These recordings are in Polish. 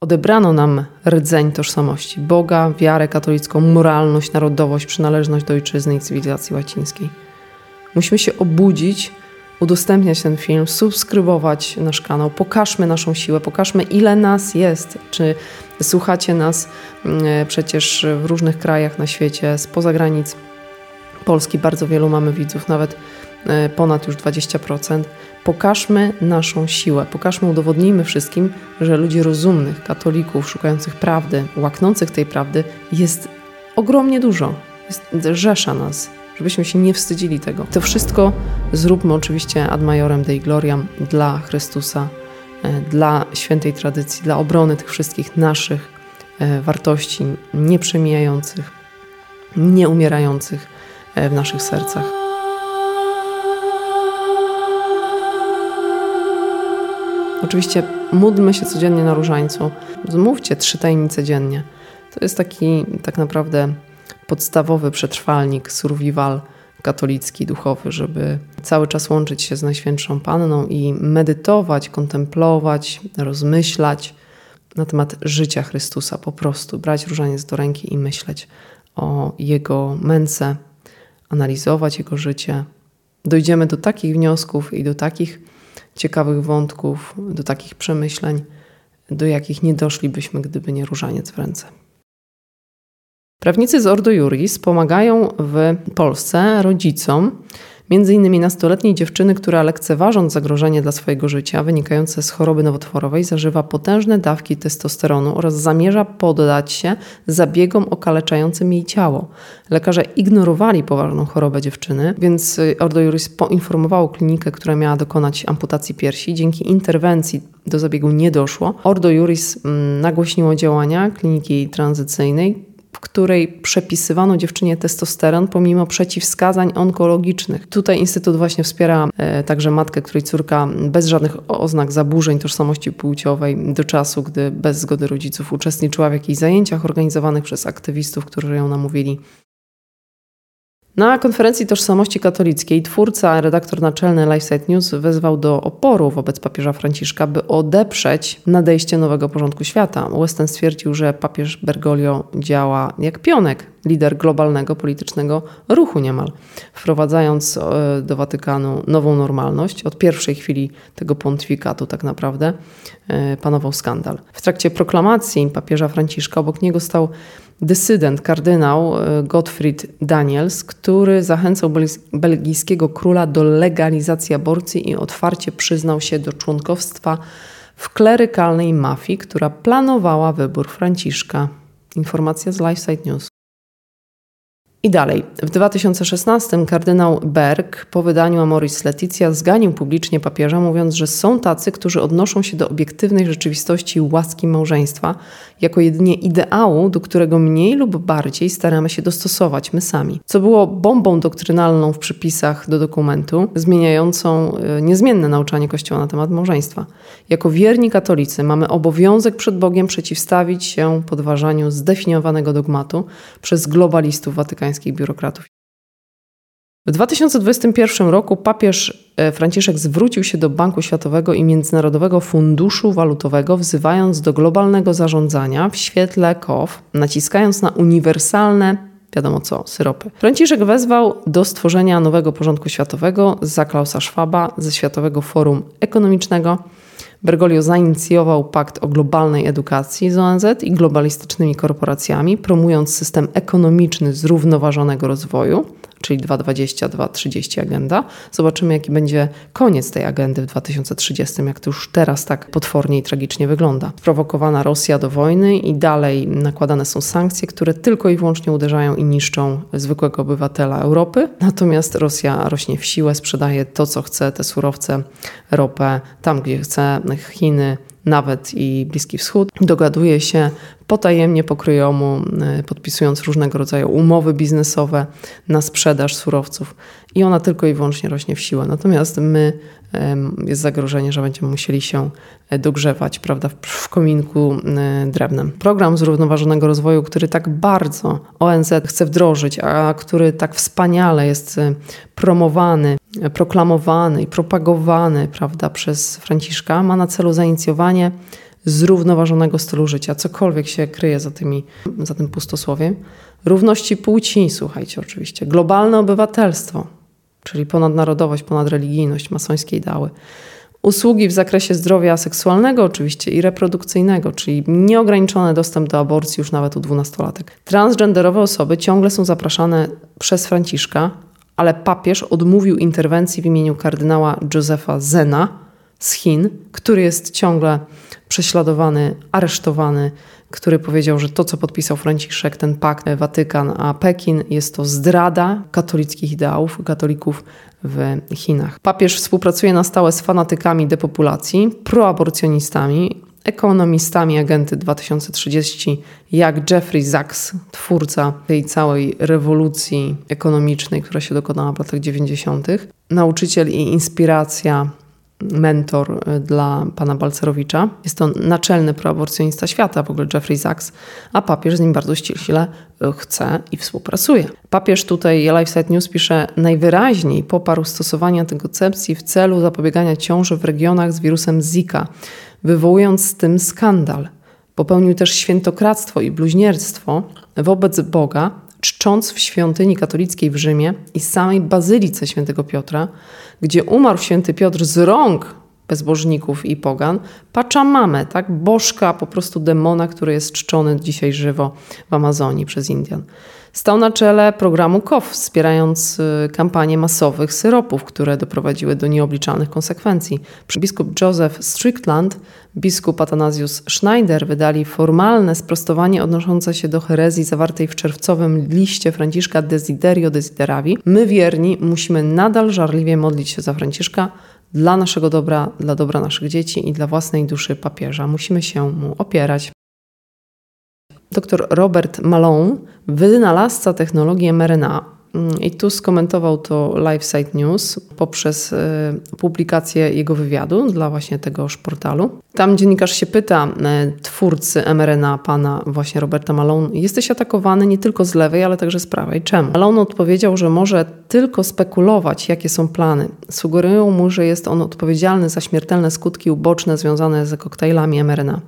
Odebrano nam rdzeń tożsamości Boga, wiarę katolicką, moralność, narodowość, przynależność do ojczyzny i cywilizacji łacińskiej. Musimy się obudzić, udostępniać ten film, subskrybować nasz kanał, pokażmy naszą siłę, pokażmy ile nas jest. Czy słuchacie nas mm, przecież w różnych krajach na świecie, spoza granic Polski, bardzo wielu mamy widzów, nawet e, ponad już 20%. Pokażmy naszą siłę, pokażmy, udowodnijmy wszystkim, że ludzi rozumnych, katolików, szukających prawdy, łaknących tej prawdy jest ogromnie dużo. Jest rzesza nas, żebyśmy się nie wstydzili tego. To wszystko zróbmy oczywiście ad majorem Dei Gloriam dla Chrystusa, e, dla świętej tradycji, dla obrony tych wszystkich naszych e, wartości nieprzemijających, nieumierających e, w naszych sercach. Oczywiście módlmy się codziennie na różańcu. Zmówcie trzy tajemnice dziennie. To jest taki tak naprawdę podstawowy przetrwalnik, survival katolicki, duchowy, żeby cały czas łączyć się z Najświętszą Panną i medytować, kontemplować, rozmyślać na temat życia Chrystusa, po prostu brać różaniec do ręki i myśleć o Jego męce, analizować Jego życie. Dojdziemy do takich wniosków i do takich ciekawych wątków, do takich przemyśleń, do jakich nie doszlibyśmy, gdyby nie różaniec w ręce. Prawnicy z Ordo Juris pomagają w Polsce rodzicom, Między innymi nastoletniej dziewczyny, która lekceważąc zagrożenie dla swojego życia wynikające z choroby nowotworowej, zażywa potężne dawki testosteronu oraz zamierza poddać się zabiegom okaleczającym jej ciało. Lekarze ignorowali poważną chorobę dziewczyny, więc y, Ordo Juris poinformowało klinikę, która miała dokonać amputacji piersi. Dzięki interwencji do zabiegu nie doszło. Ordo Juris mm, nagłośniło działania kliniki tranzycyjnej, w której przepisywano dziewczynie testosteron pomimo przeciwwskazań onkologicznych. Tutaj Instytut właśnie wspiera e, także matkę, której córka bez żadnych oznak zaburzeń tożsamości płciowej do czasu, gdy bez zgody rodziców uczestniczyła w jakichś zajęciach organizowanych przez aktywistów, którzy ją namówili na konferencji tożsamości katolickiej twórca, redaktor naczelny LifeSite News wezwał do oporu wobec papieża Franciszka, by odeprzeć nadejście nowego porządku świata. Weston stwierdził, że papież Bergoglio działa jak pionek, lider globalnego politycznego ruchu niemal, wprowadzając e, do Watykanu nową normalność. Od pierwszej chwili tego pontyfikatu tak naprawdę e, panował skandal. W trakcie proklamacji papieża Franciszka obok niego stał dysydent, kardynał e, Gottfried Daniels, który zachęcał belgijskiego króla do legalizacji aborcji i otwarcie przyznał się do członkowstwa w klerykalnej mafii, która planowała wybór Franciszka. Informacja z LifeSite News. I dalej. W 2016 kardynał Berg po wydaniu Amoris Leticia zganił publicznie papieża, mówiąc, że są tacy, którzy odnoszą się do obiektywnej rzeczywistości łaski małżeństwa jako jedynie ideału, do którego mniej lub bardziej staramy się dostosować my sami. Co było bombą doktrynalną w przypisach do dokumentu, zmieniającą e, niezmienne nauczanie Kościoła na temat małżeństwa. Jako wierni katolicy mamy obowiązek przed Bogiem przeciwstawić się podważaniu zdefiniowanego dogmatu przez globalistów watykańskich biurokratów. W 2021 roku papież e, Franciszek zwrócił się do Banku Światowego i Międzynarodowego Funduszu Walutowego, wzywając do globalnego zarządzania w świetle KOW, naciskając na uniwersalne, wiadomo co, syropy. Franciszek wezwał do stworzenia nowego porządku światowego za Klausa Schwaba ze Światowego Forum Ekonomicznego Bergoglio zainicjował pakt o globalnej edukacji z ONZ i globalistycznymi korporacjami, promując system ekonomiczny zrównoważonego rozwoju, czyli 2.20-2.30 agenda. Zobaczymy, jaki będzie koniec tej agendy w 2030, jak to już teraz tak potwornie i tragicznie wygląda. Prowokowana Rosja do wojny i dalej nakładane są sankcje, które tylko i wyłącznie uderzają i niszczą zwykłego obywatela Europy. Natomiast Rosja rośnie w siłę, sprzedaje to, co chce, te surowce, ropę tam, gdzie chce, Chiny, nawet i Bliski Wschód, dogaduje się potajemnie, pokryjomu, e, podpisując różnego rodzaju umowy biznesowe na sprzedaż surowców i ona tylko i wyłącznie rośnie w siłę. Natomiast my, jest zagrożenie, że będziemy musieli się e, dogrzewać prawda, w kominku e, drewnem. Program zrównoważonego rozwoju, który tak bardzo ONZ chce wdrożyć, a który tak wspaniale jest promowany, proklamowany i propagowany prawda, przez Franciszka, ma na celu zainicjowanie zrównoważonego stylu życia, cokolwiek się kryje za, tymi, za tym pustosłowiem. Równości płci, słuchajcie, oczywiście. Globalne obywatelstwo, czyli ponadnarodowość, ponadreligijność, masońskie ideały. Usługi w zakresie zdrowia seksualnego oczywiście i reprodukcyjnego, czyli nieograniczony dostęp do aborcji już nawet u dwunastolatek. Transgenderowe osoby ciągle są zapraszane przez Franciszka, ale papież odmówił interwencji w imieniu kardynała Józefa Zena z Chin, który jest ciągle prześladowany, aresztowany, który powiedział, że to, co podpisał Franciszek, ten pakt Watykan, a Pekin, jest to zdrada katolickich ideałów, katolików w Chinach. Papież współpracuje na stałe z fanatykami depopulacji, proaborcjonistami, ekonomistami agenty 2030, jak Jeffrey Sachs, twórca tej całej rewolucji ekonomicznej, która się dokonała w latach 90., nauczyciel i inspiracja mentor y, dla pana Balcerowicza. Jest to naczelny proaborcjonista świata, w ogóle Jeffrey Sachs, a papież z nim bardzo ściśle y, chce i współpracuje. Papież tutaj, LifeSite News pisze, najwyraźniej poparł stosowanie antykoncepcji w celu zapobiegania ciąży w regionach z wirusem Zika, wywołując z tym skandal. Popełnił też świętokradztwo i bluźnierstwo wobec Boga, czcząc w świątyni katolickiej w Rzymie i samej bazylice świętego Piotra, gdzie umarł święty Piotr z rąk bezbożników i pogan, Pachamamę, tak, bożka, po prostu demona, który jest czczony dzisiaj żywo w Amazonii przez Indian. Stał na czele programu KOF, wspierając y, kampanię masowych syropów, które doprowadziły do nieobliczalnych konsekwencji. Biskup Joseph Strickland, biskup Athanasius Schneider wydali formalne sprostowanie odnoszące się do herezji zawartej w czerwcowym liście Franciszka Desiderio Desideravi. My wierni musimy nadal żarliwie modlić się za Franciszka, dla naszego dobra, dla dobra naszych dzieci i dla własnej duszy papieża. Musimy się mu opierać. Dr Robert Malone, wynalazca technologii mRNA, mm, i tu skomentował to LifeSite News poprzez y, publikację jego wywiadu dla właśnie tegoż portalu. Tam dziennikarz się pyta y, twórcy mRNA, pana właśnie Roberta Malone, jesteś atakowany nie tylko z lewej, ale także z prawej. Czemu? Malone odpowiedział, że może tylko spekulować, jakie są plany. Sugerują mu, że jest on odpowiedzialny za śmiertelne skutki uboczne związane z koktajlami mRNA.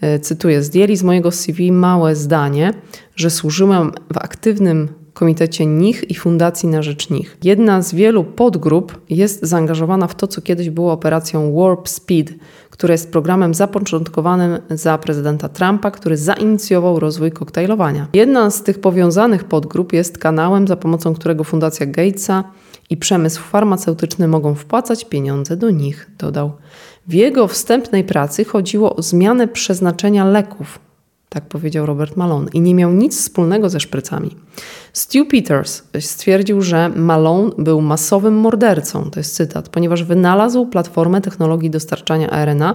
E, cytuję, zdjęli z mojego CV małe zdanie, że służyłem w aktywnym komitecie NICH i Fundacji na Rzecz NICH. Jedna z wielu podgrup jest zaangażowana w to, co kiedyś było operacją Warp Speed, która jest programem zapoczątkowanym za prezydenta Trumpa, który zainicjował rozwój koktajlowania. Jedna z tych powiązanych podgrup jest kanałem, za pomocą którego Fundacja Gatesa i przemysł farmaceutyczny mogą wpłacać pieniądze do nich, dodał. W jego wstępnej pracy chodziło o zmianę przeznaczenia leków, tak powiedział Robert Malone, i nie miał nic wspólnego ze szprycami. Stu Peters stwierdził, że Malone był masowym mordercą, to jest cytat, ponieważ wynalazł platformę technologii dostarczania RNA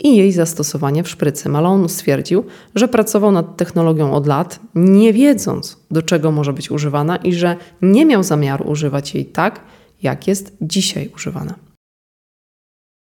i jej zastosowanie w szprycy. Malone stwierdził, że pracował nad technologią od lat, nie wiedząc, do czego może być używana i że nie miał zamiaru używać jej tak, jak jest dzisiaj używana.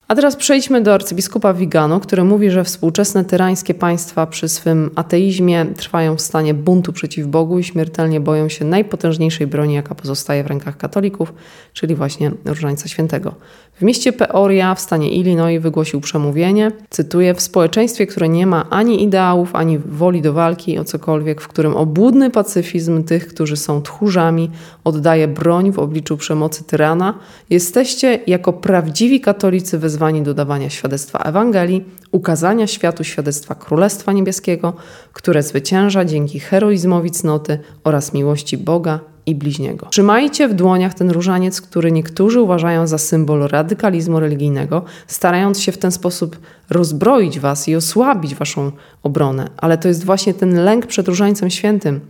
A teraz przejdźmy do arcybiskupa Vigano, który mówi, że współczesne tyrańskie państwa przy swym ateizmie trwają w stanie buntu przeciw Bogu i śmiertelnie boją się najpotężniejszej broni, jaka pozostaje w rękach katolików, czyli właśnie Różańca Świętego. W mieście Peoria w stanie Illinois wygłosił przemówienie, cytuję, w społeczeństwie, które nie ma ani ideałów, ani woli do walki o cokolwiek, w którym obłudny pacyfizm tych, którzy są tchórzami, oddaje broń w obliczu przemocy tyrana, jesteście jako prawdziwi katolicy wezwani do dawania świadectwa Ewangelii, ukazania światu świadectwa Królestwa Niebieskiego, które zwycięża dzięki heroizmowi cnoty oraz miłości Boga i bliźniego. Trzymajcie w dłoniach ten różaniec, który niektórzy uważają za symbol radykalizmu religijnego, starając się w ten sposób rozbroić was i osłabić waszą obronę. Ale to jest właśnie ten lęk przed różańcem świętym.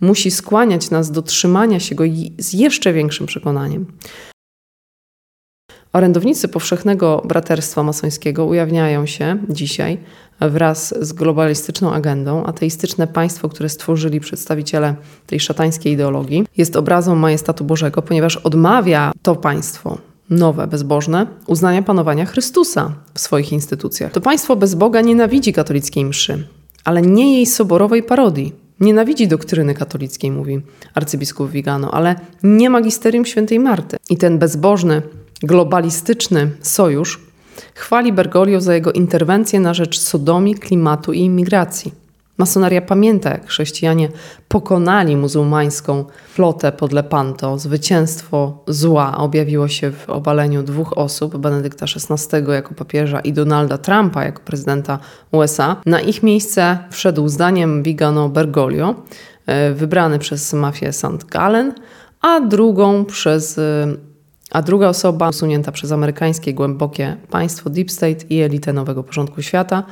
Musi skłaniać nas do trzymania się go z jeszcze większym przekonaniem. Orędownicy powszechnego braterstwa masońskiego ujawniają się dzisiaj wraz z globalistyczną agendą. Ateistyczne państwo, które stworzyli przedstawiciele tej szatańskiej ideologii, jest obrazą majestatu Bożego, ponieważ odmawia to państwo nowe, bezbożne, uznania panowania Chrystusa w swoich instytucjach. To państwo bez Boga nienawidzi katolickiej mszy, ale nie jej soborowej parodii. Nienawidzi doktryny katolickiej, mówi arcybiskup Vigano, ale nie magisterium świętej Marty. I ten bezbożny globalistyczny sojusz chwali Bergoglio za jego interwencję na rzecz sodomii, klimatu i imigracji. Masonaria pamięta, jak chrześcijanie pokonali muzułmańską flotę pod Lepanto. Zwycięstwo zła objawiło się w obaleniu dwóch osób, Benedykta XVI jako papieża i Donalda Trumpa jako prezydenta USA. Na ich miejsce wszedł zdaniem Vigano Bergoglio, e, wybrany przez mafię St. Gallen, a drugą przez e, a druga osoba usunięta przez amerykańskie głębokie państwo Deep State i elitę nowego porządku świata.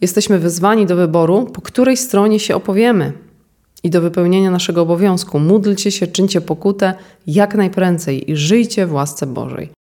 Jesteśmy wezwani do wyboru, po której stronie się opowiemy i do wypełnienia naszego obowiązku. Módlcie się, czyńcie pokutę jak najprędzej i żyjcie w łasce Bożej.